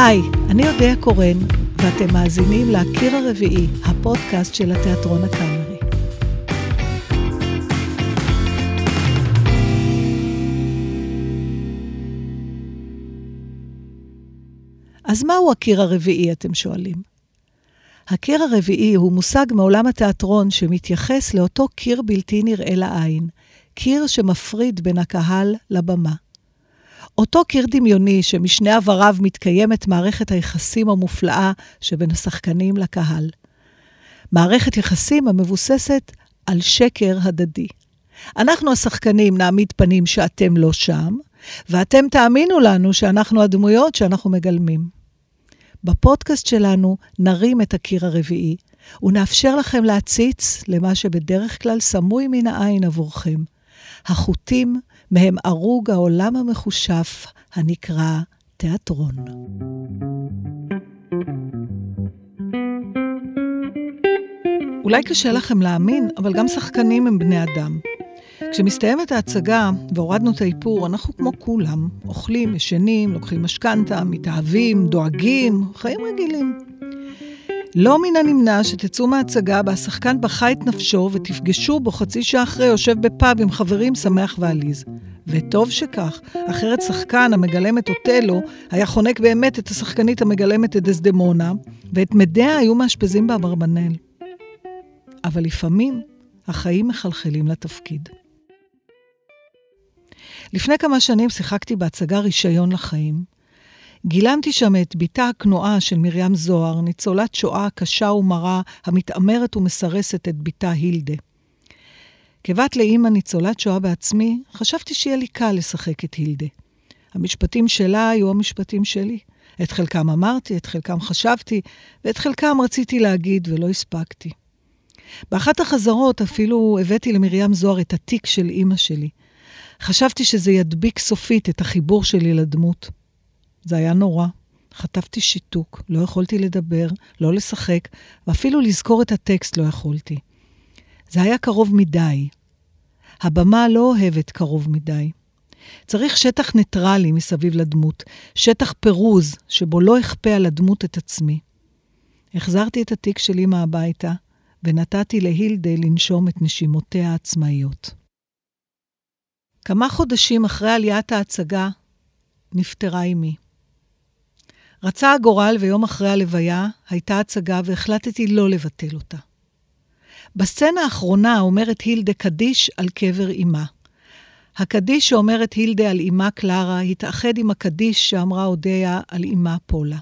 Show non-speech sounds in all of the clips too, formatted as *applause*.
היי, אני אודיה קורן, ואתם מאזינים ל"קיר הרביעי", הפודקאסט של התיאטרון הקאמרי. אז מהו הקיר הרביעי, אתם שואלים? הקיר הרביעי הוא מושג מעולם התיאטרון שמתייחס לאותו קיר בלתי נראה לעין, קיר שמפריד בין הקהל לבמה. אותו קיר דמיוני שמשני עבריו מתקיימת מערכת היחסים המופלאה שבין השחקנים לקהל. מערכת יחסים המבוססת על שקר הדדי. אנחנו השחקנים נעמיד פנים שאתם לא שם, ואתם תאמינו לנו שאנחנו הדמויות שאנחנו מגלמים. בפודקאסט שלנו נרים את הקיר הרביעי, ונאפשר לכם להציץ למה שבדרך כלל סמוי מן העין עבורכם. החוטים מהם ערוג העולם המחושף הנקרא תיאטרון. אולי קשה לכם להאמין, אבל גם שחקנים הם בני אדם. כשמסתיימת ההצגה והורדנו את האיפור, אנחנו כמו כולם, אוכלים, ישנים, לוקחים משכנתה, מתאהבים, דואגים, חיים רגילים. לא מן הנמנע שתצאו מההצגה והשחקן בכה את נפשו ותפגשו בו חצי שעה אחרי יושב בפאב עם חברים שמח ועליז. וטוב שכך, אחרת שחקן המגלם את אוטלו היה חונק באמת את השחקנית המגלמת את דסדמונה, ואת מדיה היו מאשפזים באברבנל. אבל לפעמים החיים מחלחלים לתפקיד. לפני כמה שנים שיחקתי בהצגה רישיון לחיים. גילמתי שם את בתה הכנועה של מרים זוהר, ניצולת שואה קשה ומרה, המתעמרת ומסרסת את בתה הילדה. כבת לאימא ניצולת שואה בעצמי, חשבתי שיהיה לי קל לשחק את הילדה. המשפטים שלה היו המשפטים שלי. את חלקם אמרתי, את חלקם חשבתי, ואת חלקם רציתי להגיד ולא הספקתי. באחת החזרות אפילו הבאתי למרים זוהר את התיק של אימא שלי. חשבתי שזה ידביק סופית את החיבור שלי לדמות. זה היה נורא. חטפתי שיתוק, לא יכולתי לדבר, לא לשחק, ואפילו לזכור את הטקסט לא יכולתי. זה היה קרוב מדי. הבמה לא אוהבת קרוב מדי. צריך שטח ניטרלי מסביב לדמות, שטח פירוז שבו לא אכפה על הדמות את עצמי. החזרתי את התיק של אמא הביתה, ונתתי להילדה לנשום את נשימותיה העצמאיות. כמה חודשים אחרי עליית ההצגה, נפטרה אמי. רצה הגורל ויום אחרי הלוויה הייתה הצגה והחלטתי לא לבטל אותה. בסצנה האחרונה אומרת הילדה קדיש על קבר אמה. הקדיש שאומרת הילדה על אמה קלרה התאחד עם הקדיש שאמרה אודיה על אמה פולה.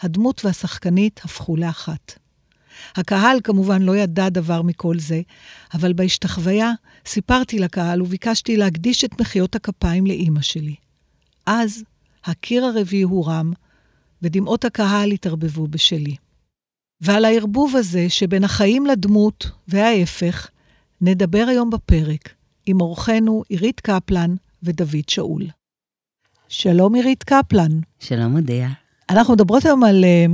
הדמות והשחקנית הפכו לאחת. הקהל כמובן לא ידע דבר מכל זה, אבל בהשתחוויה סיפרתי לקהל וביקשתי להקדיש את מחיאות הכפיים לאימא שלי. אז הקיר הרביעי הורם, ודמעות הקהל התערבבו בשלי. ועל הערבוב הזה שבין החיים לדמות וההפך, נדבר היום בפרק עם אורחנו עירית קפלן ודוד שאול. שלום עירית קפלן. שלום אודיה. אנחנו מדברות היום על, אה,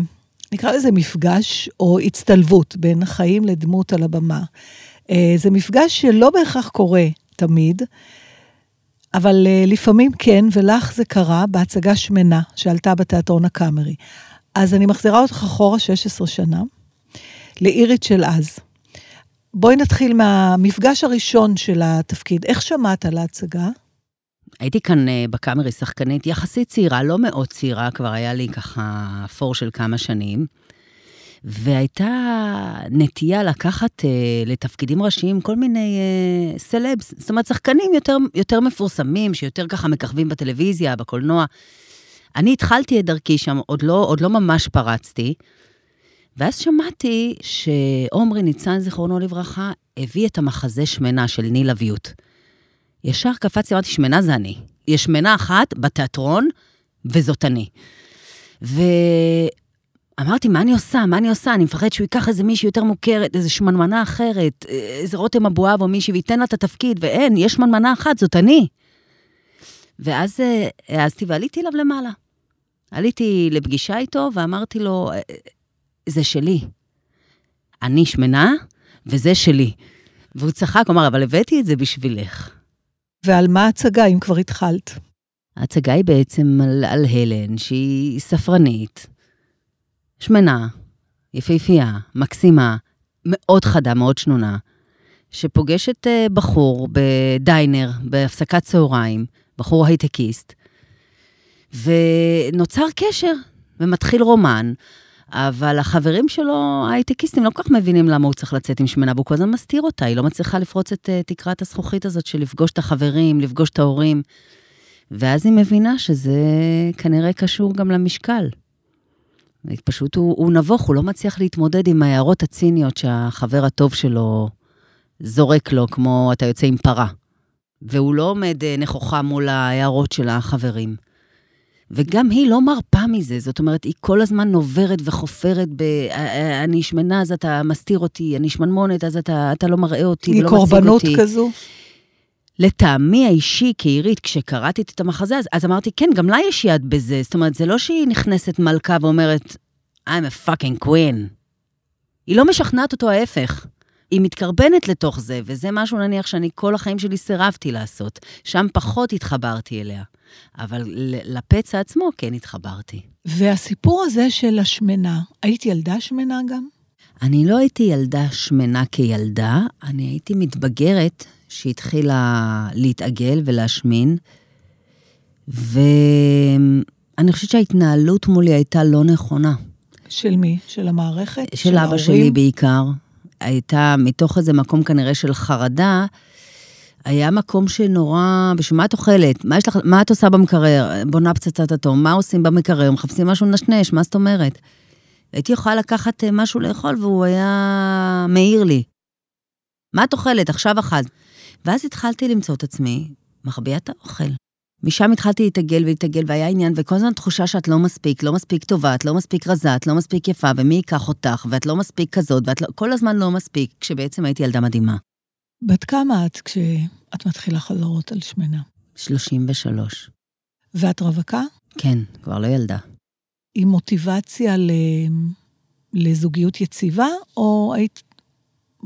נקרא לזה מפגש או הצטלבות בין חיים לדמות על הבמה. אה, זה מפגש שלא בהכרח קורה תמיד, אבל uh, לפעמים כן, ולך זה קרה בהצגה שמנה שעלתה בתיאטרון הקאמרי. אז אני מחזירה אותך אחורה 16 שנה, לאירית של אז. בואי נתחיל מהמפגש הראשון של התפקיד. איך שמעת על ההצגה? הייתי כאן uh, בקאמרי שחקנית יחסית צעירה, לא מאוד צעירה, כבר היה לי ככה פור של כמה שנים. והייתה נטייה לקחת uh, לתפקידים ראשיים כל מיני uh, סלבס, זאת אומרת, שחקנים יותר, יותר מפורסמים, שיותר ככה מככבים בטלוויזיה, בקולנוע. אני התחלתי את דרכי שם, עוד לא, עוד לא ממש פרצתי, ואז שמעתי שעומרי ניצן, זיכרונו לברכה, הביא את המחזה שמנה של ניל אביות. ישר קפצתי, אמרתי, שמנה זה אני. יש שמנה אחת בתיאטרון, וזאת אני. ו... אמרתי, מה אני עושה? מה אני עושה? אני מפחד שהוא ייקח איזה מישהי יותר מוכרת, איזה שמנמנה אחרת, איזה רותם אבואב או מישהי, וייתן לה את התפקיד, ואין, יש שמנמנה אחת, זאת אני. ואז אה, העזתי ועליתי אליו למעלה. עליתי לפגישה איתו ואמרתי לו, אה, זה שלי. אני שמנה, וזה שלי. והוא צחק, הוא אמר, אבל הבאתי את זה בשבילך. ועל מה ההצגה, אם כבר התחלת? ההצגה היא בעצם על, על הלן, שהיא ספרנית, שמנה, יפהפייה, מקסימה, מאוד חדה, מאוד שנונה, שפוגשת uh, בחור בדיינר, בהפסקת צהריים, בחור הייטקיסט, ונוצר קשר, ומתחיל רומן. אבל החברים שלו, ההייטקיסטים, לא כל כך מבינים למה הוא צריך לצאת עם שמנה, והוא כל הזמן מסתיר אותה, היא לא מצליחה לפרוץ את uh, תקרת הזכוכית הזאת של לפגוש את החברים, לפגוש את ההורים. ואז היא מבינה שזה כנראה קשור גם למשקל. פשוט הוא, הוא נבוך, הוא לא מצליח להתמודד עם ההערות הציניות שהחבר הטוב שלו זורק לו, כמו אתה יוצא עם פרה. והוא לא עומד אה, נכוחה מול ההערות של החברים. וגם היא לא מרפה מזה, זאת אומרת, היא כל הזמן נוברת וחופרת ב... אה, אה, אני שמנה, אז אתה מסתיר אותי, אני שמנמונת, אז אתה, אתה לא מראה אותי ולא מציג אותי. היא קורבנות כזו? לטעמי האישי, כעירית, כשקראתי את המחזה, אז, אז אמרתי, כן, גם לה יש יד בזה. זאת אומרת, זה לא שהיא נכנסת מלכה ואומרת, I'm a fucking queen. היא לא משכנעת אותו ההפך. היא מתקרבנת לתוך זה, וזה משהו נניח שאני כל החיים שלי סירבתי לעשות. שם פחות התחברתי אליה. אבל לפצע עצמו כן התחברתי. והסיפור הזה של השמנה, היית ילדה שמנה גם? אני לא הייתי ילדה שמנה כילדה, אני הייתי מתבגרת שהתחילה להתעגל ולהשמין, ואני חושבת שההתנהלות מולי הייתה לא נכונה. של מי? של המערכת? של, של אבא ההורים? שלי בעיקר. הייתה מתוך איזה מקום כנראה של חרדה, היה מקום שנורא, בשביל מה את אוכלת? מה, לך, מה את עושה במקרר? בונה פצצת אטום, מה עושים במקרר? מחפשים משהו לנשנש, מה זאת אומרת? הייתי יכולה לקחת אה, משהו לאכול והוא היה מעיר לי. מה את אוכלת? עכשיו אכלת. ואז התחלתי למצוא את עצמי מחביאה את האוכל. משם התחלתי להתעגל ולהתעגל, והיה עניין, וכל הזמן תחושה שאת לא מספיק, לא מספיק טובה, את לא מספיק רזה, את לא מספיק יפה, ומי ייקח אותך, ואת לא מספיק כזאת, ואת לא, כל הזמן לא מספיק, כשבעצם הייתי ילדה מדהימה. בת כמה את כשאת מתחילה חזרות על שמנה? 33. ואת רווקה? כן, כבר לא ילדה. עם מוטיבציה ל... לזוגיות יציבה, או היית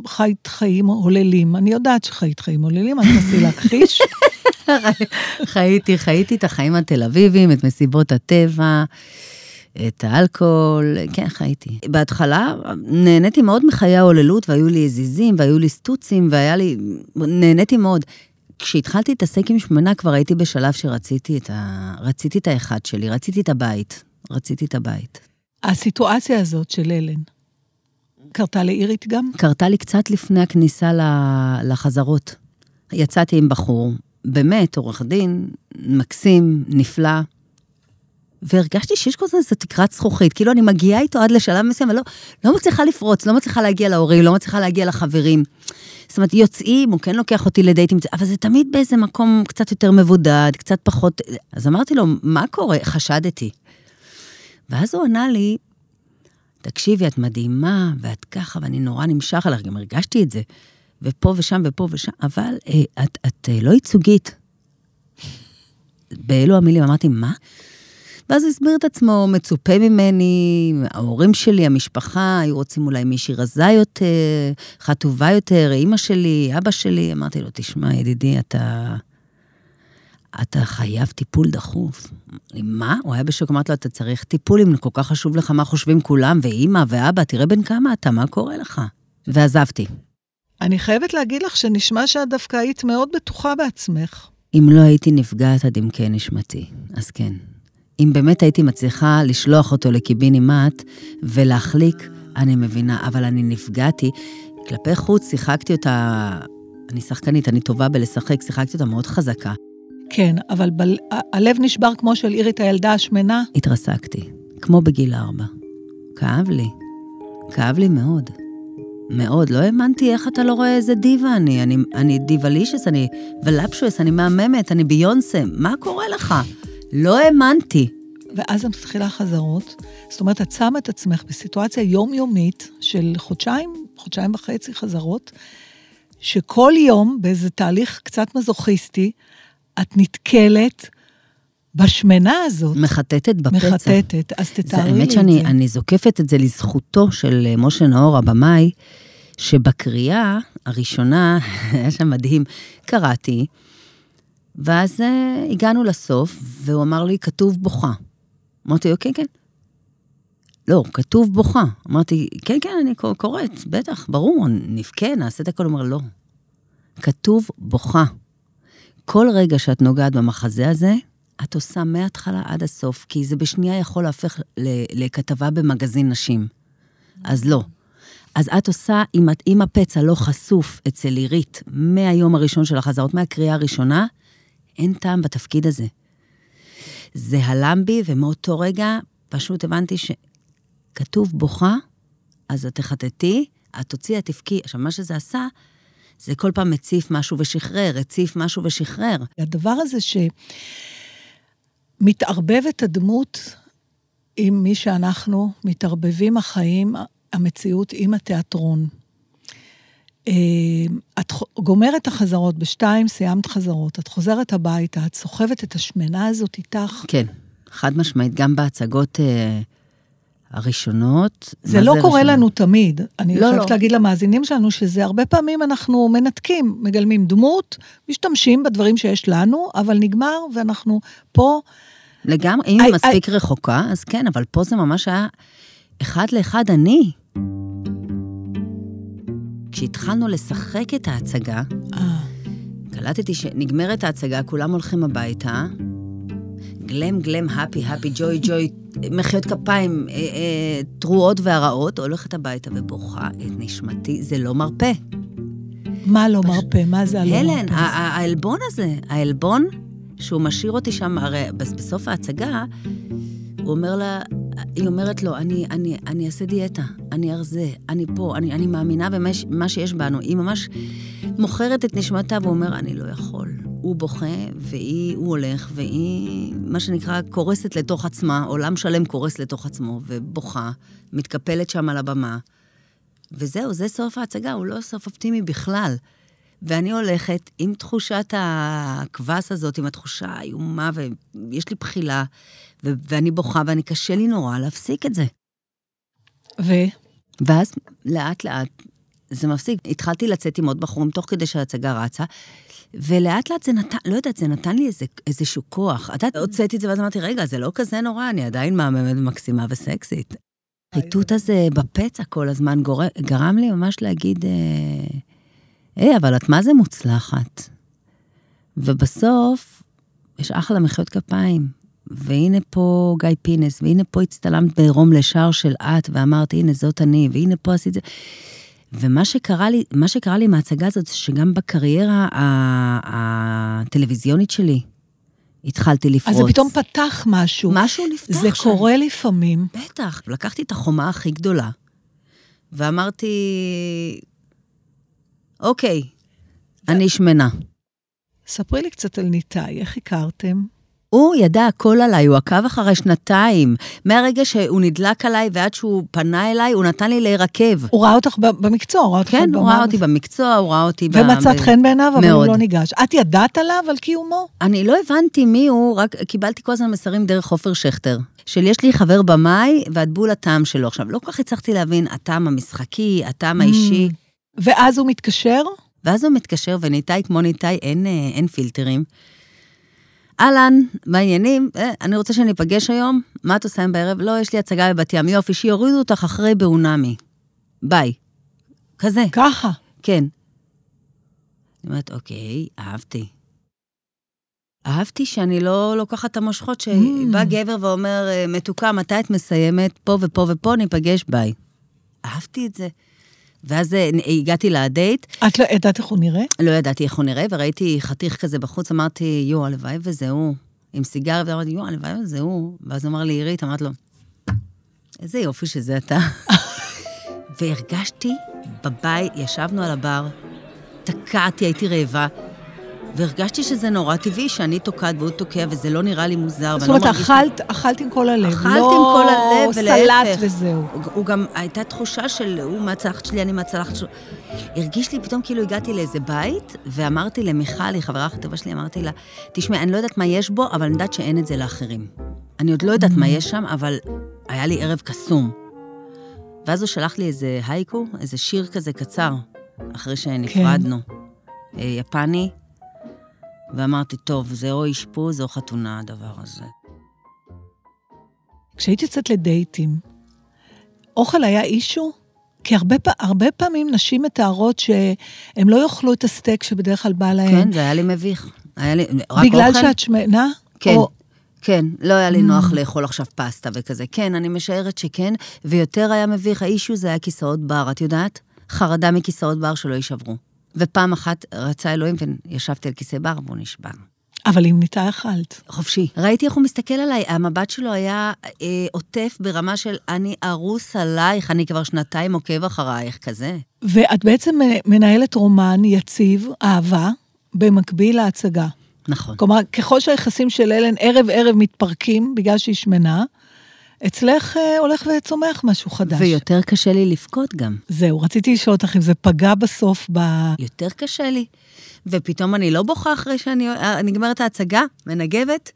חיית חיים הוללים? אני יודעת שחיית חיים הוללים, אני תנסי להכחיש. *laughs* חייתי, חייתי את החיים התל אביביים, את מסיבות הטבע. את האלכוהול, כן, חייתי. בהתחלה נהניתי מאוד מחיי ההוללות, והיו לי עזיזים, והיו לי סטוצים, והיה לי... נהניתי מאוד. כשהתחלתי להתעסק עם שמנה, כבר הייתי בשלב שרציתי את, ה... רציתי את האחד שלי, רציתי את הבית. רציתי את הבית. הסיטואציה הזאת של אלן, קרתה לאירית גם? קרתה לי קצת לפני הכניסה לחזרות. יצאתי עם בחור, באמת, עורך דין, מקסים, נפלא, והרגשתי שיש כל הזמן איזו תקרת זכוכית, כאילו אני מגיעה איתו עד לשלב מסוים, ולא לא מצליחה לפרוץ, לא מצליחה להגיע להורים, לא מצליחה להגיע לחברים. זאת אומרת, יוצאים, הוא כן לוקח אותי לדייטים, אבל זה תמיד באיזה מקום קצת יותר מבודד, קצת פחות... אז אמרתי לו, מה קורה? חשדתי. ואז הוא ענה לי, תקשיבי, את מדהימה, ואת ככה, ואני נורא נמשך עליך, גם הרגשתי את זה. ופה ושם ופה ושם, אבל אה, את, את אה, לא ייצוגית. באלו המילים אמרתי, מה? ואז הסביר את עצמו, מצופה ממני, ההורים שלי, המשפחה, היו רוצים אולי מישהי רזה יותר, חטובה יותר, אימא שלי, אבא שלי. אמרתי לו, תשמע, ידידי, אתה... אתה חייב טיפול דחוף. מה? הוא היה בשוק, אמרתי לו, אתה צריך טיפול, אם כל כך חשוב לך מה חושבים כולם, ואימא ואבא, תראה בן כמה אתה, מה קורה לך? ועזבתי. אני חייבת להגיד לך שנשמע שאת דווקא היית מאוד בטוחה בעצמך. אם לא הייתי נפגעת עד עמקי נשמתי, אז כן. אם באמת הייתי מצליחה לשלוח אותו לקיבינימט ולהחליק, אני מבינה, אבל אני נפגעתי. כלפי חוץ שיחקתי אותה, אני שחקנית, אני טובה בלשחק, שיחקתי אותה מאוד חזקה. כן, אבל בל... הלב נשבר כמו של אירית הילדה השמנה? התרסקתי, כמו בגיל ארבע. כאב לי, כאב לי מאוד. מאוד, לא האמנתי איך אתה לא רואה איזה דיבה אני. אני, אני דיוולישס, אני ולפשוס, אני מהממת, אני ביונסה, מה קורה לך? לא האמנתי. ואז את מתחילה חזרות, זאת אומרת, את שמה את עצמך בסיטואציה יומיומית של חודשיים, חודשיים וחצי חזרות, שכל יום, באיזה תהליך קצת מזוכיסטי, את נתקלת בשמנה הזאת. מחטטת בפצע. מחטטת, אז תתארי לי את זה. האמת שאני זוקפת את זה לזכותו של אה, משה נאור, הבמאי, שבקריאה הראשונה, *laughs* היה שם מדהים, קראתי, ואז אה, הגענו לסוף, והוא אמר לי, כתוב בוכה. אמרתי לו, כן, כן. לא, כתוב בוכה. אמרתי, כן, כן, אני קוראת, בטח, ברור, נבכה, נעשה את הכל. הוא אומר, לא. כתוב בוכה. כל רגע שאת נוגעת במחזה הזה, את עושה מההתחלה עד הסוף, כי זה בשנייה יכול להפך לכתבה במגזין נשים. אז לא. אז את עושה, אם, אם הפצע לא חשוף אצל עירית מהיום הראשון של החזרות, מהקריאה הראשונה, אין טעם בתפקיד הזה. זה הלם בי, ומאותו רגע פשוט הבנתי שכתוב בוכה, אז את תחטטי, את תוציאי, את תבכי. עכשיו, מה שזה עשה, זה כל פעם מציף משהו ושחרר, הציף משהו ושחרר. הדבר הזה שמתערבבת הדמות עם מי שאנחנו, מתערבבים החיים, המציאות עם התיאטרון. אה, את גומרת החזרות, בשתיים סיימת חזרות, את חוזרת הביתה, את סוחבת את השמנה הזאת איתך. כן, חד משמעית, גם בהצגות אה, הראשונות. זה לא זה קורה ראשון? לנו תמיד. אני לא, חייבת לא. להגיד למאזינים שלנו שזה הרבה פעמים אנחנו מנתקים, מגלמים דמות, משתמשים בדברים שיש לנו, אבל נגמר ואנחנו פה. לגמרי, אם היא מספיק I... רחוקה, אז כן, אבל פה זה ממש היה אחד לאחד אני. כשהתחלנו לשחק את ההצגה, אה. קלטתי שנגמרת ההצגה, כולם הולכים הביתה, גלם, גלם, הפי, הפי, ג'וי, ג'וי, מחיאות כפיים, אה, אה, תרועות והרעות, הולכת הביתה ובוכה את נשמתי, זה לא מרפא. מה לא פש... מרפא? מה זה הלא מרפא? הלן, העלבון הזה, העלבון שהוא משאיר אותי שם, הרי בסוף ההצגה, הוא אומר לה, היא אומרת לו, אני, אני, אני אעשה דיאטה, אני ארזה, אני פה, אני, אני מאמינה במה שיש בנו. היא ממש מוכרת את נשמתה, והוא אומר, אני לא יכול. הוא בוכה, והיא, הוא הולך, והיא, מה שנקרא, קורסת לתוך עצמה, עולם שלם קורס לתוך עצמו, ובוכה, מתקפלת שם על הבמה. וזהו, זה סוף ההצגה, הוא לא סוף אופטימי בכלל. ואני הולכת עם תחושת הקבס הזאת, עם התחושה האיומה, ויש לי בחילה, ו- ואני בוכה, ואני קשה לי נורא להפסיק את זה. ו? ואז לאט לאט זה מפסיק. התחלתי לצאת עם עוד בחורים תוך כדי שההצגה רצה, ולאט לאט זה נתן, לא יודעת, זה נתן לי איזה, איזשהו כוח. את יודעת, הוצאתי את זה ואז אמרתי, רגע, זה לא כזה נורא, אני עדיין מהממת מקסימה וסקסית. החיטוט הזה בפצע כל הזמן גור... גרם לי ממש להגיד, אה, היי, אבל את מה זה מוצלחת? ובסוף, יש אחלה מחיאות כפיים. והנה פה גיא פינס, והנה פה הצטלמת בעירום לשער של את, ואמרת, הנה, זאת אני, והנה פה עשית זה. ומה שקרה לי, מה שקרה לי מההצגה הזאת, זה שגם בקריירה הטלוויזיונית שלי, התחלתי לפרוץ. אז זה פתאום פתח משהו. משהו נפתח זה שם. קורה לפעמים. בטח. לקחתי את החומה הכי גדולה, ואמרתי, אוקיי, אני שמנה. ספרי לי קצת על ניתאי, איך הכרתם? הוא ידע הכל עליי, הוא עקב אחרי שנתיים. מהרגע שהוא נדלק עליי ועד שהוא פנה אליי, הוא נתן לי להירקב. הוא ראה אותך במקצוע, הוא ראה אותך כן, הוא ראה אותי במקצוע, הוא ראה אותי... ומצאת. חן בעיניו, אבל. הוא לא ניגש. את ידעת עליו, על קיומו? אני לא הבנתי מי הוא, רק קיבלתי כל הזמן מסרים דרך עופר שכטר. של יש לי חבר במאי, ואת בול הטעם שלו. עכשיו, לא כל כך הצלחתי להבין, הטעם המשחקי, הטעם האישי. ואז הוא מתקשר? ואז הוא מתקשר, וניתאי כמו ניתאי, אין, אה, אין פילטרים. אהלן, מה העניינים? אה, אני רוצה שניפגש היום, מה את עושה היום בערב? לא, יש לי הצגה בבת ים, יופי, שיורידו אותך אחרי באונמי. ביי. כזה. ככה. כן. אני אומרת, אוקיי, אהבתי. אהבתי שאני לא לוקחת את המושכות, שבא mm. גבר ואומר, אה, מתוקה, מתי את מסיימת? פה ופה ופה, ניפגש, ביי. אהבתי את זה. ואז אה, הגעתי לדייט. את לא ידעת איך הוא נראה? לא ידעתי איך הוא נראה, וראיתי חתיך כזה בחוץ, אמרתי, יו, הלוואי וזה הוא. עם סיגר, ואמרתי, יו, הלוואי וזה הוא. ואז אמר לי, עירית, אמרת לו, איזה יופי שזה אתה. *laughs* והרגשתי בבית, ישבנו על הבר, תקעתי, הייתי רעבה. והרגשתי שזה נורא טבעי שאני תוקעת והוא תוקע, וזה לא נראה לי מוזר. זאת אומרת, אכלת, אכלת עם כל הלב, אכלת לא עם כל הלב, ולהפך. סלט וזהו. הוא, הוא גם, הייתה תחושה של הוא מהצלחת שלי, אני מהצלחת שלו. הרגיש לי פתאום כאילו הגעתי לאיזה בית, ואמרתי למיכל, היא חברה הכי טובה שלי, אמרתי לה, תשמעי, אני לא יודעת מה יש בו, אבל אני יודעת שאין את זה לאחרים. אני עוד לא יודעת מה יש שם, אבל היה לי ערב קסום. ואז הוא שלח לי איזה הייקו, איזה שיר כזה קצר, אחרי שנפרדנו. כן. יפני, ואמרתי, טוב, זה או אשפוז או חתונה הדבר הזה. כשהיית יוצאת לדייטים, אוכל היה אישו? כי הרבה, הרבה פעמים נשים מתארות שהן לא יאכלו את הסטייק שבדרך כלל בא להן. כן, זה היה לי מביך. היה לי, רק בגלל אוכל? שאת שמנה? כן. או... כן, לא היה לי נוח Mm. לאכול עכשיו פסטה וכזה. כן, אני משערת שכן, ויותר היה מביך, האישו זה היה כיסאות בר, את יודעת? חרדה מכיסאות בר שלא יישברו. ופעם אחת רצה אלוהים וישבתי על כיסא בר והוא נשבר. אבל אם ניתה אכלת. חופשי. ראיתי איך הוא מסתכל עליי, המבט שלו היה אה, עוטף ברמה של אני ארוס עלייך, אני כבר שנתיים עוקב אחרייך, כזה. ואת בעצם אה, מנהלת רומן יציב, אהבה, במקביל להצגה. נכון. כלומר, ככל שהיחסים של אלן ערב-ערב מתפרקים בגלל שהיא שמנה, אצלך אה, הולך וצומח משהו חדש. ויותר קשה לי לבכות גם. זהו, רציתי לשאול אותך אם זה פגע בסוף ב... יותר קשה לי. ופתאום אני לא בוכה אחרי שאני אה, נגמרת ההצגה, מנגבת,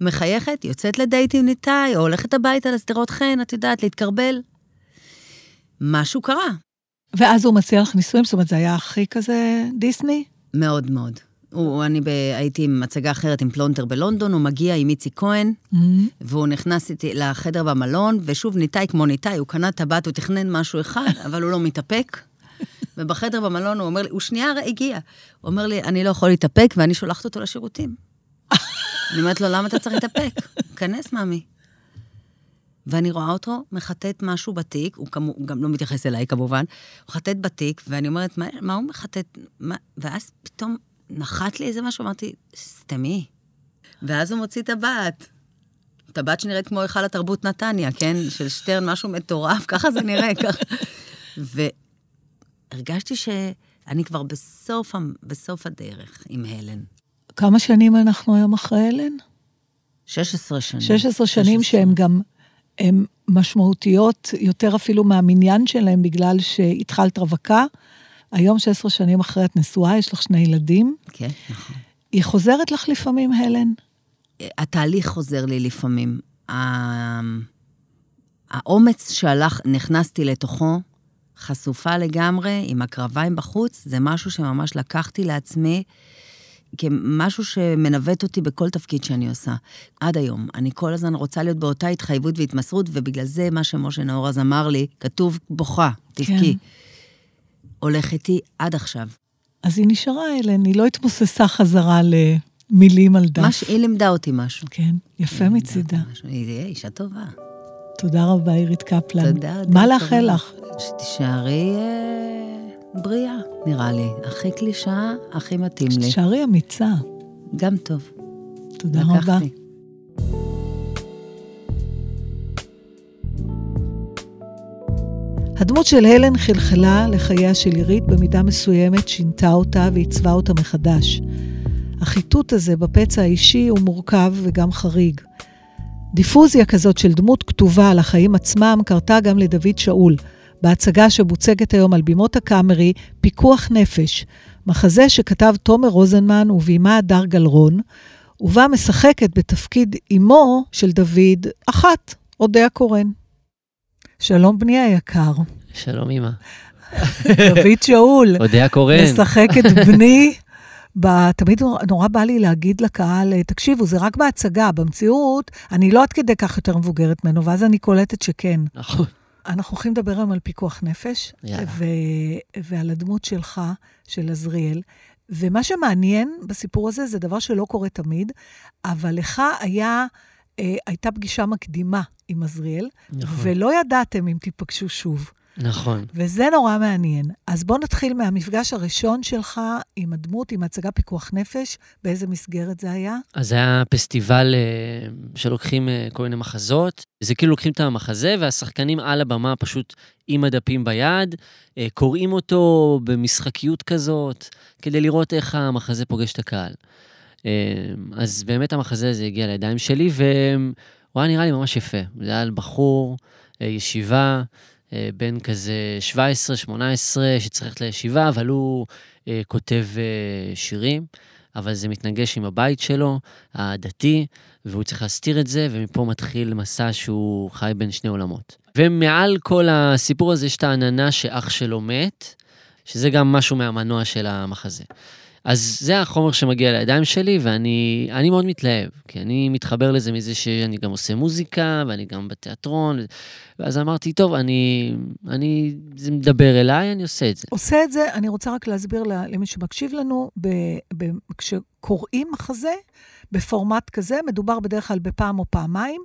מחייכת, יוצאת לדייט עם ניתאי, או הולכת הביתה לשדרות חן, את יודעת, להתקרבל. משהו קרה. ואז הוא מציע לך נישואים, זאת אומרת, זה היה הכי כזה דיסני? מאוד מאוד. הוא, אני ב, הייתי עם הצגה אחרת עם פלונטר בלונדון, הוא מגיע עם איציק כהן, Mm-hmm. והוא נכנס איתי לחדר במלון, ושוב, ניתאי כמו ניתאי, הוא קנה טבעת, הוא תכנן משהו אחד, *laughs* אבל הוא לא מתאפק. ובחדר במלון הוא אומר לי, הוא שנייה הגיע. הוא אומר לי, אני לא יכול להתאפק, ואני שולחת אותו לשירותים. אני אומרת לו, למה אתה צריך להתאפק? כנס, מאמי. ואני רואה אותו מחטט משהו בתיק, הוא, כמו, הוא גם לא מתייחס אליי כמובן, הוא מחטט בתיק, ואני אומרת, מה, מה הוא מחטט? מה? ואז פתאום נחת לי איזה משהו, אמרתי, סתמי. ואז הוא מוציא טבעת. טבעת שנראית כמו היכל התרבות נתניה, כן? של שטרן, משהו מטורף, ככה זה נראה, *laughs* ככה. והרגשתי שאני כבר בסוף, בסוף הדרך עם הלן. כמה שנים אנחנו היום אחרי אלן? 16 שנים. 16 שנים שהן גם הן משמעותיות יותר אפילו מהמניין שלהן, בגלל שהתחלת רווקה. היום, 16 שנים אחרי את נשואה, יש לך שני ילדים. כן, נכון. היא חוזרת לך לפעמים, הלן? התהליך חוזר לי לפעמים. האומץ שהלך, נכנסתי לתוכו, חשופה לגמרי, עם הקרביים בחוץ, זה משהו שממש לקחתי לעצמי כמשהו שמנווט אותי בכל תפקיד שאני עושה. עד היום. אני כל הזמן רוצה להיות באותה התחייבות והתמסרות, ובגלל זה מה שמשה נאור אז אמר לי, כתוב בוכה, תבכי. כן. הולך איתי עד עכשיו. אז היא נשארה, אלן, היא לא התמוססה חזרה למילים על דף. מש... היא לימדה אותי משהו. כן, יפה מצידה. היא אישה טובה. תודה רבה, עירית קפלן. תודה. מה תודה לאחל רבה. לך? שתישארי אה, בריאה, נראה לי. הכי קלישאה, הכי מתאים לי. שתישארי אמיצה. גם טוב. תודה רבה. הדמות של הלן חלחלה לחייה של עירית במידה מסוימת, שינתה אותה ועיצבה אותה מחדש. החיטוט הזה בפצע האישי הוא מורכב וגם חריג. דיפוזיה כזאת של דמות כתובה על החיים עצמם קרתה גם לדוד שאול, בהצגה שמוצגת היום על בימות הקאמרי, פיקוח נפש, מחזה שכתב תומר רוזנמן וביימה הדר גלרון, ובה משחקת בתפקיד אמו של דוד אחת, אודיה קורן. שלום בני היקר, שלום, אמא. דוד שאול, *laughs* אודיה קורן. משחק את בני. ב- תמיד נור- נורא בא לי להגיד לקהל, תקשיבו, זה רק בהצגה, במציאות, אני לא עד כדי כך יותר מבוגרת ממנו, ואז אני קולטת שכן. נכון. אנחנו הולכים לדבר היום על פיקוח נפש, יאללה. ו- ועל הדמות שלך, של עזריאל. ומה שמעניין בסיפור הזה, זה דבר שלא קורה תמיד, אבל לך היה, אה, הייתה פגישה מקדימה עם עזריאל, נכון. ולא ידעתם אם תיפגשו שוב. נכון. וזה נורא מעניין. אז בוא נתחיל מהמפגש הראשון שלך עם הדמות, עם הצגה פיקוח נפש. באיזה מסגרת זה היה? אז זה היה פסטיבל אה, שלוקחים אה, כל מיני מחזות. זה כאילו לוקחים את המחזה, והשחקנים על הבמה פשוט עם הדפים ביד, אה, קוראים אותו במשחקיות כזאת, כדי לראות איך המחזה פוגש את הקהל. אה, אז באמת המחזה הזה הגיע לידיים שלי, והוא היה נראה לי ממש יפה. זה היה על בחור, אה, ישיבה, אה, בן כזה 17-18, שצריך לישיבה, אבל הוא אה, כותב שירים, אבל זה מתנגש עם הבית שלו, הדתי, והוא צריך להסתיר את זה, ומפה מתחיל מסע שהוא חי בין שני עולמות. ומעל כל הסיפור הזה יש את העננה שאח שלו מת, שזה גם משהו מהמנוע של המחזה. אז זה החומר שמגיע לידיים שלי, ואני אני מאוד מתלהב, כי אני מתחבר לזה מזה שאני גם עושה מוזיקה, ואני גם בתיאטרון, ואז אמרתי, טוב, אני, אני, זה מדבר אליי, אני עושה את זה. עושה את זה, אני רוצה רק להסביר למי שמקשיב לנו, ב, ב, כשקוראים מחזה בפורמט כזה, מדובר בדרך כלל בפעם או פעמיים,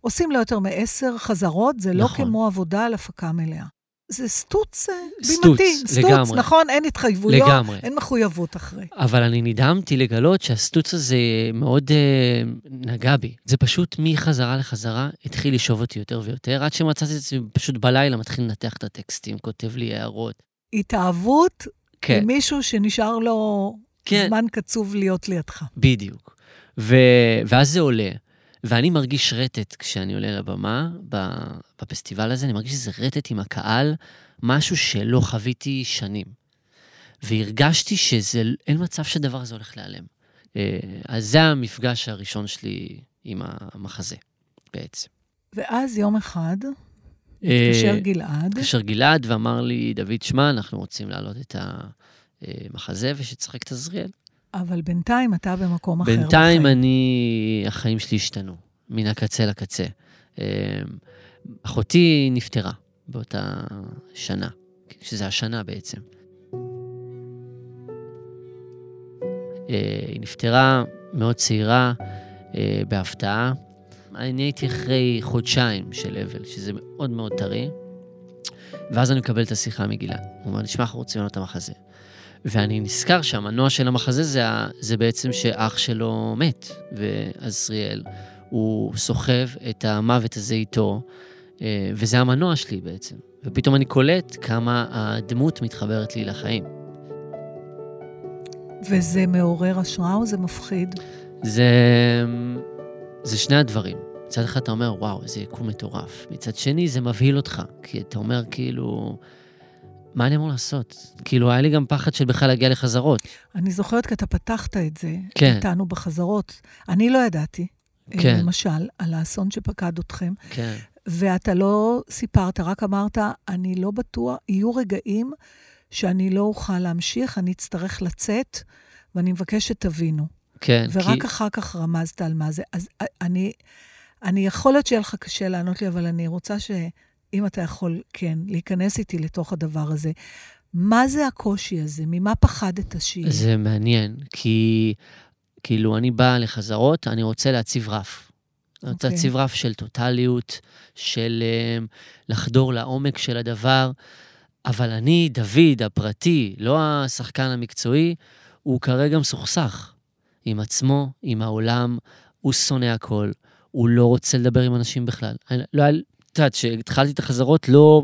עושים לו יותר מעשר חזרות, זה לא נכון. כמו עבודה על הפקה מלאה. זה סטוץ אה, סטוץ, בימתי, סטוץ, לגמרי. נכון? אין התחייבויות, לגמרי. אין מחויבות אחרי. אבל אני נדהמתי לגלות שהסטוץ הזה מאוד אה, נגע בי. זה פשוט מחזרה לחזרה התחיל לשאוב אותי יותר ויותר, עד שמצאתי את עצמי פשוט בלילה מתחיל לנתח את הטקסטים, כותב לי הערות. התאהבות כן, עם מישהו שנשאר לו כן. זמן קצוב להיות לידך. בדיוק. ו... ואז זה עולה, ואני מרגיש רטט כשאני עולה לבמה בפסטיבל הזה, אני מרגיש שזה רטט עם הקהל, משהו שלא חוויתי שנים. והרגשתי שזה, אין מצב שהדבר הזה הולך להיעלם. אה, אז זה המפגש הראשון שלי עם המחזה, בעצם. ואז יום אחד, אה, התקשר גלעד, התקשר גלעד ואמר לי, דוד, שמע, אנחנו רוצים להעלות את המחזה ושתשחק את עזריאל. אבל בינתיים אתה במקום אחר. בינתיים בחיים. אני, החיים שלי השתנו, מן הקצה לקצה. אמ, אחותי נפטרה באותה שנה, שזה השנה בעצם. אה, היא נפטרה מאוד צעירה, אה, בהפתעה. אני הייתי אחרי חודשיים של אבל, שזה מאוד מאוד טרי, ואז אני מקבל את השיחה מגלעד. הוא אומר לי, שמע, אנחנו רוצים לעלות את המחזה. ואני נזכר שהמנוע של המחזה זה, זה בעצם שאח שלו מת, ועזריאל, הוא סוחב את המוות הזה איתו, אה, וזה המנוע שלי בעצם. ופתאום אני קולט כמה הדמות מתחברת לי לחיים. וזה מעורר השראה או זה מפחיד? זה, זה שני הדברים. מצד אחד אתה אומר, וואו, איזה יקום מטורף. מצד שני, זה מבהיל אותך, כי אתה אומר, כאילו, מה אני אמור לעשות? כאילו, היה לי גם פחד של בכלל להגיע לחזרות. אני זוכרת כי אתה פתחת את זה כן. איתנו בחזרות. אני לא ידעתי, אה, כן. למשל, על האסון שפקד אתכם, כן. ואתה לא סיפרת, רק אמרת, אני לא בטוח, יהיו רגעים שאני לא אוכל להמשיך, אני אצטרך לצאת, ואני מבקש שתבינו. כן, ורק כי... אחר כך רמזת על מה זה. אז אה, אני, אני יכול להיות שיהיה לך קשה לענות לי, אבל אני רוצה שאם אתה יכול, כן, להיכנס איתי לתוך הדבר הזה. מה זה הקושי הזה? ממה פחדת שיהיה? זה מעניין, כי כאילו אני בא לחזרות, אני רוצה להציב רף. אני רוצה אוקיי. להציב רף של טוטליות, של um, לחדור לעומק של הדבר, אבל אני, דוד, הפרטי, לא השחקן המקצועי, הוא כרגע מסוכסך עם עצמו, עם העולם, הוא שונא הכל, הוא לא רוצה לדבר עם אנשים בכלל. אני, לא את יודעת, כשהתחלתי את החזרות, לא,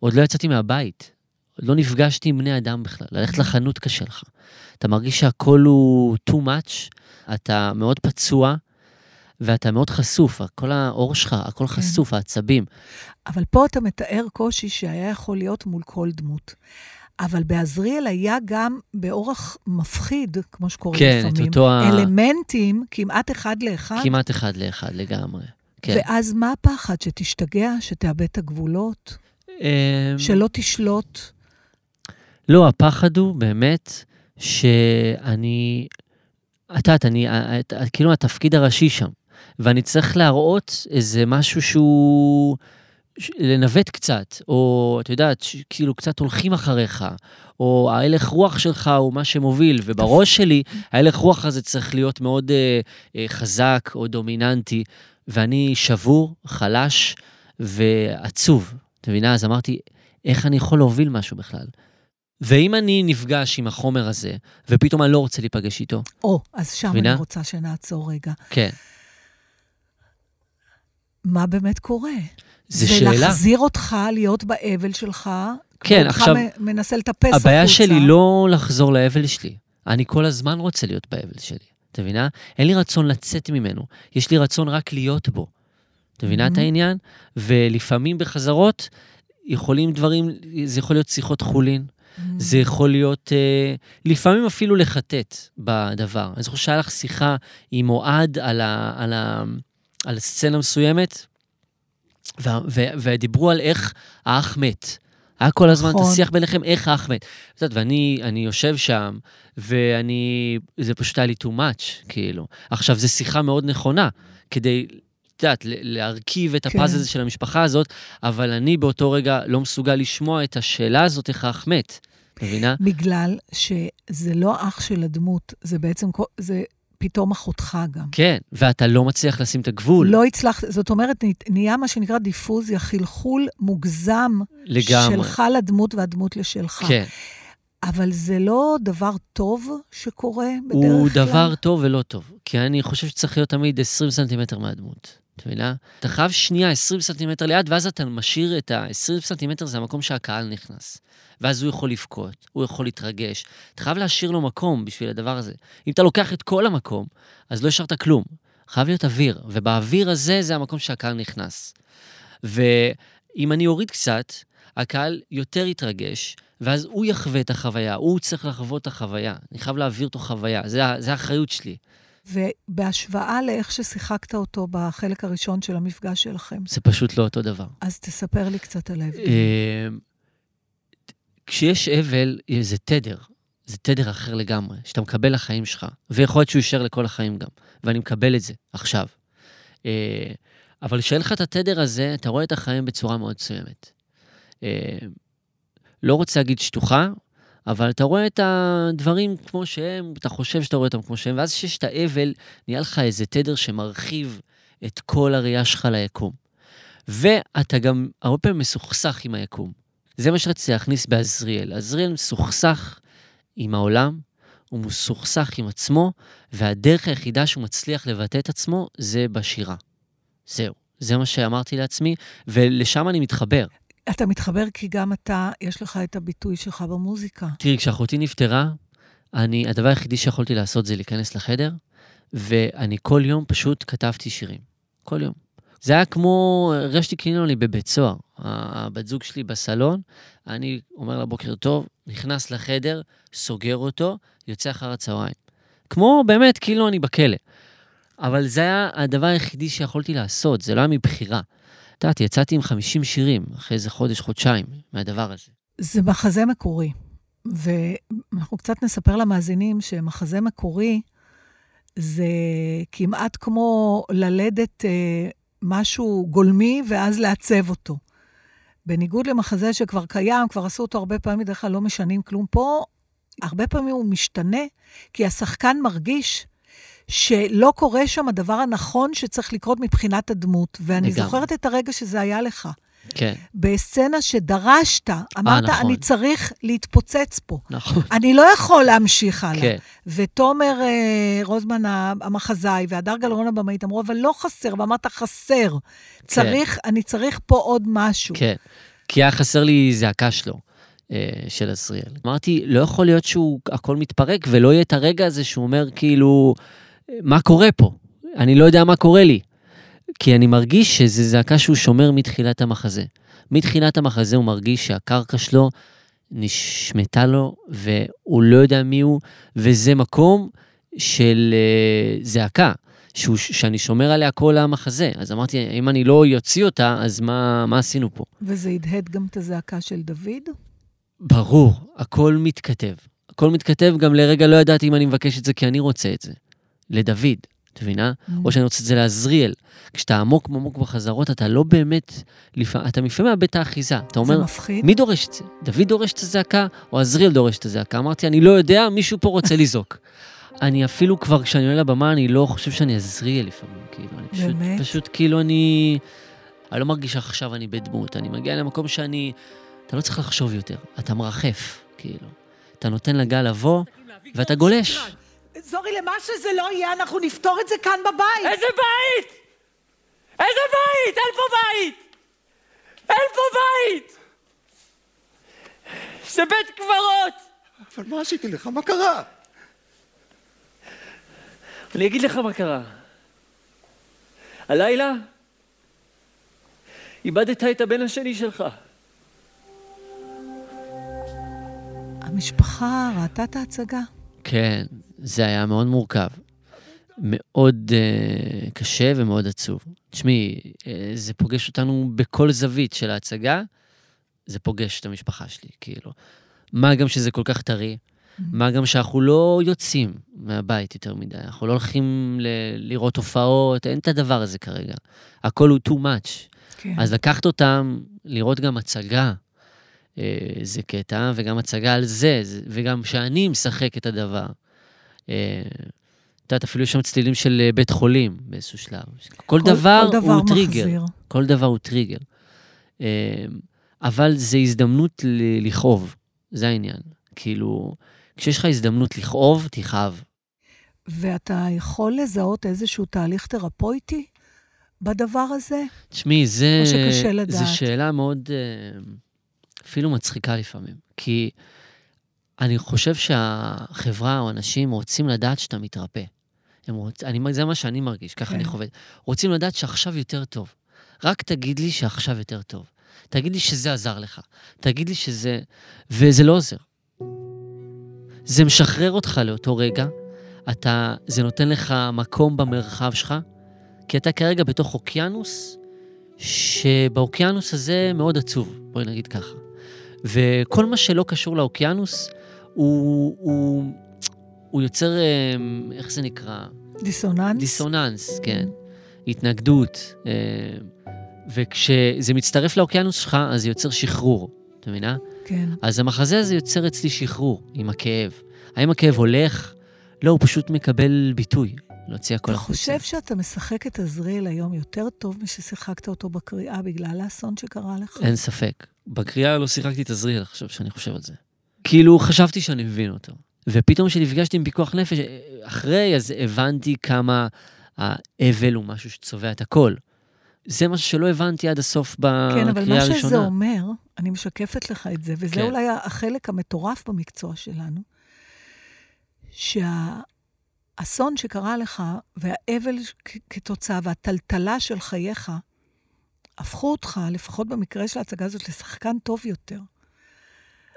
עוד לא יצאתי מהבית. לא נפגשתי עם בני אדם בכלל. ללכת לחנות קשה לך. אתה מרגיש שהכל הוא too much, אתה מאוד פצוע, ואתה מאוד חשוף, כל העור שלך, הכל חשוף, העצבים. אבל פה אתה מתאר קושי שהיה יכול להיות מול כל דמות. אבל בעזריאל היה גם באורח מפחיד, כמו שקוראים כן, לפעמים, אותו ה- אלמנטים כמעט אחד לאחד. כמעט אחד לאחד לגמרי. כן. ואז מה הפחד? שתשתגע, שתאבד את הגבולות, אמ, שלא תשלוט? לא, הפחד הוא באמת שאני... את יודעת, אני, את- את- כאילו התפקיד הראשי שם, ואני צריך להראות איזה משהו שהוא... לנווט קצת, או את יודעת, כאילו קצת הולכים אחריך, או ההלך רוח שלך הוא מה שמוביל, ובראש שלי ההלך רוח הזה צריך להיות מאוד אה, אה, חזק או דומיננטי, ואני שבור, חלש ועצוב, את מבינה? אז אמרתי, איך אני יכול להוביל משהו בכלל? ואם אני נפגש עם החומר הזה, ופתאום אני לא רוצה להיפגש איתו, או, אז שם מבינה? אני רוצה שנעצור רגע. כן, מה באמת קורה? זו זה שאלה. להחזיר אותך להיות באבל שלך. כן, עכשיו, מנסה לטפס החוצה. הבעיה שלי לא לחזור לאבל שלי. אני כל הזמן רוצה להיות באבל שלי, את מבינה? אין לי רצון לצאת ממנו, יש לי רצון רק להיות בו. את מבינה את Mhm. העניין? ולפעמים בחזרות יכולים דברים, זה יכול להיות שיחות חולין, Mm. זה יכול להיות, אה, לפעמים אפילו לחטט בדבר. אני זוכר שהיה לך שיחה עם אוהד על, ה, על, ה, על סצנה מסוימת, ו, ו, ודיברו על איך האח מת. היה כל הזמן את נכון. השיח ביניכם, איך אחמד. את ואני אני יושב שם, ואני, זה פשוט היה לי too much, כאילו. עכשיו, זו שיחה מאוד נכונה, כדי, את יודעת, להרכיב את כן. הפאזל הזה של המשפחה הזאת, אבל אני באותו רגע לא מסוגל לשמוע את השאלה הזאת, איך האח מת. מבינה? בגלל שזה לא אח של הדמות, זה בעצם, זה פתאום אחותך גם. כן, ואתה לא מצליח לשים את הגבול. לא הצלחת, זאת אומרת, נה- נהיה מה שנקרא דיפוזיה, חלחול מוגזם לגמרי. שלך לדמות והדמות לשלך. כן, אבל זה לא דבר טוב שקורה בדרך הוא כלל? דבר טוב ולא טוב, כי אני חושב שצריך להיות תמיד 20 סנטימטר מהדמות. את מבינה? אתה חייב שנייה 20 סנטימטר ליד, ואז אתה משאיר את ה-20 סנטימטר, זה המקום שהקהל נכנס. ואז הוא יכול לבכות, הוא יכול להתרגש. אתה חייב להשאיר לו מקום בשביל הדבר הזה. אם אתה לוקח את כל המקום, אז לא השארת כלום. חייב להיות אוויר, ובאוויר הזה זה המקום שהקהל נכנס. ואם אני אוריד קצת, הקהל יותר יתרגש, ואז הוא יחווה את החוויה, הוא צריך לחוות את החוויה. אני חייב להעביר אותו חוויה, זה, זה האחריות שלי. ובהשוואה לאיך ששיחקת אותו בחלק הראשון של המפגש שלכם, זה פשוט לא אותו דבר. אז תספר לי קצת על ההבדל. אה, כשיש אבל, זה תדר. זה תדר אחר לגמרי, שאתה מקבל לחיים שלך, ויכול להיות שהוא יישאר לכל החיים גם, ואני מקבל את זה עכשיו. אה, אבל כשאין לך את התדר הזה, אתה רואה את החיים בצורה מאוד מסוימת. אה, לא רוצה להגיד שטוחה, אבל אתה רואה את הדברים כמו שהם, אתה חושב שאתה רואה אותם כמו שהם, ואז כשיש את האבל, נהיה לך איזה תדר שמרחיב את כל הראייה שלך ליקום. ואתה גם הרבה פעמים מסוכסך עם היקום. זה מה שרציתי להכניס בעזריאל. עזריאל מסוכסך עם העולם, הוא מסוכסך עם עצמו, והדרך היחידה שהוא מצליח לבטא את עצמו זה בשירה. זהו. זה מה שאמרתי לעצמי, ולשם אני מתחבר. אתה מתחבר כי גם אתה, יש לך את הביטוי שלך במוזיקה. תראי, כשאחותי נפטרה, אני, הדבר היחידי שיכולתי לעשות זה להיכנס לחדר, ואני כל יום פשוט כתבתי שירים. כל יום. זה היה כמו, הרגשתי כאילו אני בבית סוהר. הבת זוג שלי בסלון, אני אומר לה בוקר טוב, נכנס לחדר, סוגר אותו, יוצא אחר הצהריים. כמו באמת, כאילו אני בכלא. אבל זה היה הדבר היחידי שיכולתי לעשות, זה לא היה מבחירה. את יודעת, יצאתי עם 50 שירים אחרי איזה חודש, חודשיים מהדבר הזה. זה מחזה מקורי, ואנחנו קצת נספר למאזינים שמחזה מקורי זה כמעט כמו ללדת אה, משהו גולמי ואז לעצב אותו. בניגוד למחזה שכבר קיים, כבר עשו אותו הרבה פעמים, בדרך כלל לא משנים כלום. פה, הרבה פעמים הוא משתנה, כי השחקן מרגיש שלא קורה שם הדבר הנכון שצריך לקרות מבחינת הדמות. ואני לגמרי. זוכרת את הרגע שזה היה לך. כן, בסצנה שדרשת, אמרת, נכון. אני צריך להתפוצץ פה. נכון. אני לא יכול להמשיך הלאה. כן. ותומר אה, רוזמן המחזאי והדר גלרון הבמאית אמרו, אבל לא חסר, ואמרת, חסר. צריך, אני צריך פה עוד משהו. כן, כי היה חסר לי זעקה שלו, אה, של עזריאל. אמרתי, לא יכול להיות שהוא, הכל מתפרק, ולא יהיה את הרגע הזה שהוא אומר, כאילו, מה קורה פה? אני לא יודע מה קורה לי. כי אני מרגיש שזו זעקה שהוא שומר מתחילת המחזה. מתחילת המחזה הוא מרגיש שהקרקע שלו נשמטה לו, והוא לא יודע מי הוא, וזה מקום של אה, זעקה. שהוא, שאני שומר עליה כל המחזה. אז אמרתי, אם אני לא אוציא אותה, אז מה, מה עשינו פה? וזה הדהד גם את הזעקה של דוד? ברור, הכל מתכתב. הכל מתכתב, גם לרגע לא ידעתי אם אני מבקש את זה כי אני רוצה את זה. לדוד, את מבינה? או שאני רוצה את זה לעזריאל. כשאתה עמוק עמוק בחזרות, אתה לא באמת, לפ... אתה לפעמים מאבד את האחיזה. אתה אומר, זה מפחיד? מי דורש את זה? דוד דורש את הזעקה, או עזריאל דורש את הזעקה? אמרתי, אני לא יודע, מישהו פה רוצה לזעוק. *laughs* אני אפילו כבר, כשאני עולה לבמה, אני לא חושב שאני עזריאל לפעמים, כאילו. אני פשוט, באמת? פשוט כאילו אני... אני לא מרגיש שעכשיו אני בדמות, אני מגיע למקום שאני... אתה לא צריך לחשוב יותר, אתה מרחף, כאילו. אתה נותן לגל לבוא, ואתה גולש. זורי, למה שזה לא יהיה, אנחנו נפתור את זה כאן בבית. איזה בית? איזה בית? אין פה בית! אין פה בית! זה בית קברות! אבל מה עשיתי לך? מה קרה? אני אגיד לך מה קרה. הלילה איבדת את הבן השני שלך. המשפחה ראתה את ההצגה? כן, זה היה מאוד מורכב. מאוד uh, קשה ומאוד עצוב. תשמעי, uh, זה פוגש אותנו בכל זווית של ההצגה, זה פוגש את המשפחה שלי, כאילו. מה גם שזה כל כך טרי, מה גם שאנחנו לא יוצאים מהבית יותר מדי, אנחנו לא הולכים ל- לראות הופעות, אין את הדבר הזה כרגע. הכל הוא too much. כן. אז לקחת אותם, לראות גם הצגה, אה, זה קטע, וגם הצגה על זה, זה- וגם שאני משחק את הדבר. אה, את יודעת, אפילו יש שם צלילים של אה, בית חולים באיזשהו שלב. כל, דבר, כל דבר הוא טריגר. מחזיר. כל דבר הוא טריגר. אה, אבל זה הזדמנות ל- לכאוב, זה העניין. כאילו, כשיש לך הזדמנות לכאוב, תכאב. ואתה יכול לזהות איזשהו תהליך תרפויטי בדבר הזה? תשמעי, זה... או שקשה לדעת? זו שאלה מאוד, אפילו מצחיקה לפעמים. כי אני חושב שהחברה או אנשים רוצים לדעת שאתה מתרפא. הם רוצ... אני, זה מה שאני מרגיש, ככה כן. אני חווה. רוצים לדעת שעכשיו יותר טוב. רק תגיד לי שעכשיו יותר טוב. תגיד לי שזה עזר לך. תגיד לי שזה... וזה לא עוזר. זה משחרר אותך לאותו רגע. אתה... זה נותן לך מקום במרחב שלך, כי אתה כרגע בתוך אוקיינוס, שבאוקיינוס הזה מאוד עצוב, בואי נגיד ככה. וכל מה שלא קשור לאוקיינוס, הוא, הוא, הוא יוצר, אה, איך זה נקרא? דיסוננס? דיסוננס, כן. התנגדות. אה, וכשזה מצטרף לאוקיינוס שלך, אז זה יוצר שחרור, את מבינה? כן. אז המחזה הזה יוצר אצלי שחרור עם הכאב. האם הכאב הולך? לא, הוא פשוט מקבל ביטוי, להוציא הכל אתה החוצה. חושב שאתה משחק את עזריאל היום יותר טוב מששיחקת אותו בקריאה בגלל האסון שקרה לך? אין ספק. בקריאה לא שיחקתי את עזריאל עכשיו שאני חושב על זה. כאילו, חשבתי שאני מבין אותו. ופתאום כשנפגשתי עם פיקוח נפש, אחרי, אז הבנתי כמה האבל הוא משהו שצובע את הכל. זה משהו שלא הבנתי עד הסוף בקריאה כן, הראשונה. אבל מה שזה אומר, אני משקפת לך את זה, וזה כן. אולי החלק המטורף במקצוע שלנו, שהאסון שקרה לך, והאבל כתוצאה, והטלטלה של חייך, הפכו אותך, לפחות במקרה של ההצגה הזאת, לשחקן טוב יותר,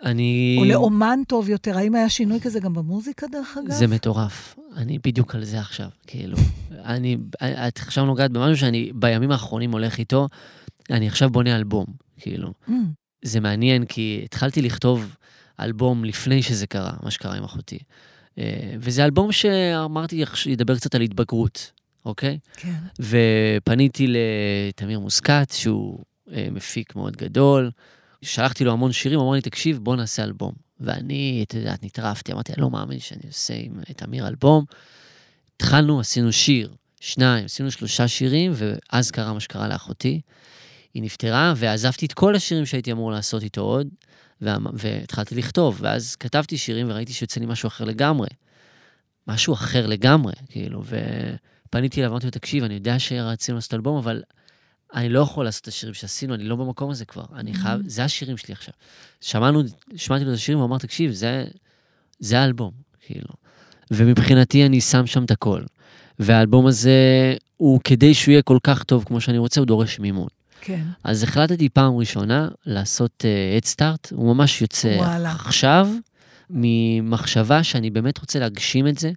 אני... או לאומן טוב יותר. האם היה שינוי כזה גם במוזיקה, דרך אגב? זה מטורף. אני בדיוק על זה עכשיו, כאילו. *laughs* אני, את עכשיו נוגעת במשהו שאני בימים האחרונים הולך איתו, אני עכשיו בונה אלבום, כאילו. Mm, זה מעניין, כי התחלתי לכתוב אלבום לפני שזה קרה, מה שקרה עם אחותי. אה, וזה אלבום שאמרתי, ידבר קצת על התבגרות, אוקיי? כן. ופניתי לתמיר מוסקת, שהוא אה, מפיק מאוד גדול. שלחתי לו המון שירים, אמר לי, תקשיב, בוא נעשה אלבום. ואני, את יודעת, נטרפתי, אמרתי, אני לא מאמין שאני עושה עם תמיר אלבום. התחלנו, עשינו שיר, שניים, עשינו שלושה שירים, ואז קרה מה שקרה לאחותי. היא נפטרה, ועזבתי את כל השירים שהייתי אמור לעשות איתו עוד, וה- והתחלתי לכתוב, ואז כתבתי שירים וראיתי שיוצא לי משהו אחר לגמרי. משהו אחר לגמרי, כאילו, ופניתי אליו, אמרתי לו, תקשיב, אני יודע שרצינו לעשות אלבום, אבל אני לא יכול לעשות את השירים שעשינו, אני לא במקום הזה כבר. אני חייב, זה השירים שלי עכשיו. שמענו, שמעתי לו את השירים, הוא אמר, תקשיב, זה, זה האלבום, כאילו. ומבחינתי אני שם שם את הכל. והאלבום הזה, הוא, כדי שהוא יהיה כל כך טוב כמו שאני רוצה, הוא דורש מימון. כן. אז החלטתי פעם ראשונה לעשות uh, Head Start, הוא ממש יוצא וואלה. עכשיו, ממחשבה שאני באמת רוצה להגשים את זה,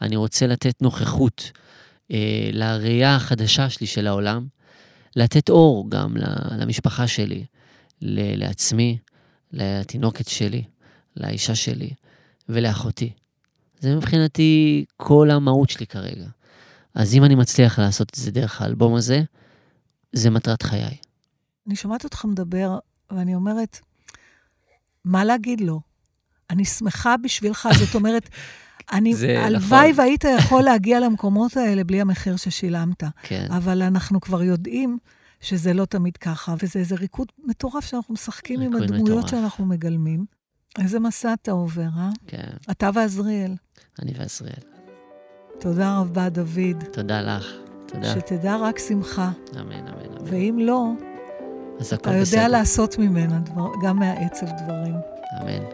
אני רוצה לתת נוכחות uh, לראייה החדשה שלי של העולם, לתת אור גם למשפחה שלי, לעצמי, לתינוקת שלי, לאישה שלי ולאחותי. זה מבחינתי כל המהות שלי כרגע. אז אם אני מצליח לעשות את זה דרך האלבום הזה, זה מטרת חיי. אני שומעת אותך מדבר, ואני אומרת, מה להגיד לו? אני שמחה בשבילך, זאת אומרת, אני, זה הלוואי נכון. והיית יכול להגיע למקומות האלה בלי המחיר ששילמת. כן. אבל אנחנו כבר יודעים שזה לא תמיד ככה, וזה איזה ריקוד מטורף שאנחנו משחקים עם הדמויות מטורף. שאנחנו מגלמים. איזה מסע אתה עובר, אה? כן, אתה ועזריאל. אני ועזריאל. תודה רבה, דוד. תודה לך. תודה. שתדע רק שמחה, אמן, אמן, אמן. ואם לא, אז הכל אתה יודע בסדר. לעשות ממנה דבר, גם מהעצב דברים. אמן.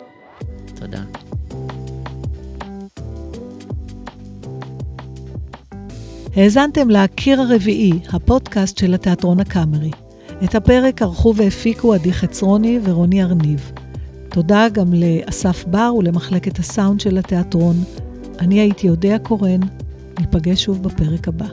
תודה. האזנתם ל"קיר הרביעי", הפודקאסט של התיאטרון הקאמרי. את הפרק ערכו והפיקו עדי חצרוני ורוני ארניב. תודה גם לאסף בר ולמחלקת הסאונד של התיאטרון. אני הייתי אודיה קורן, ניפגש שוב בפרק הבא.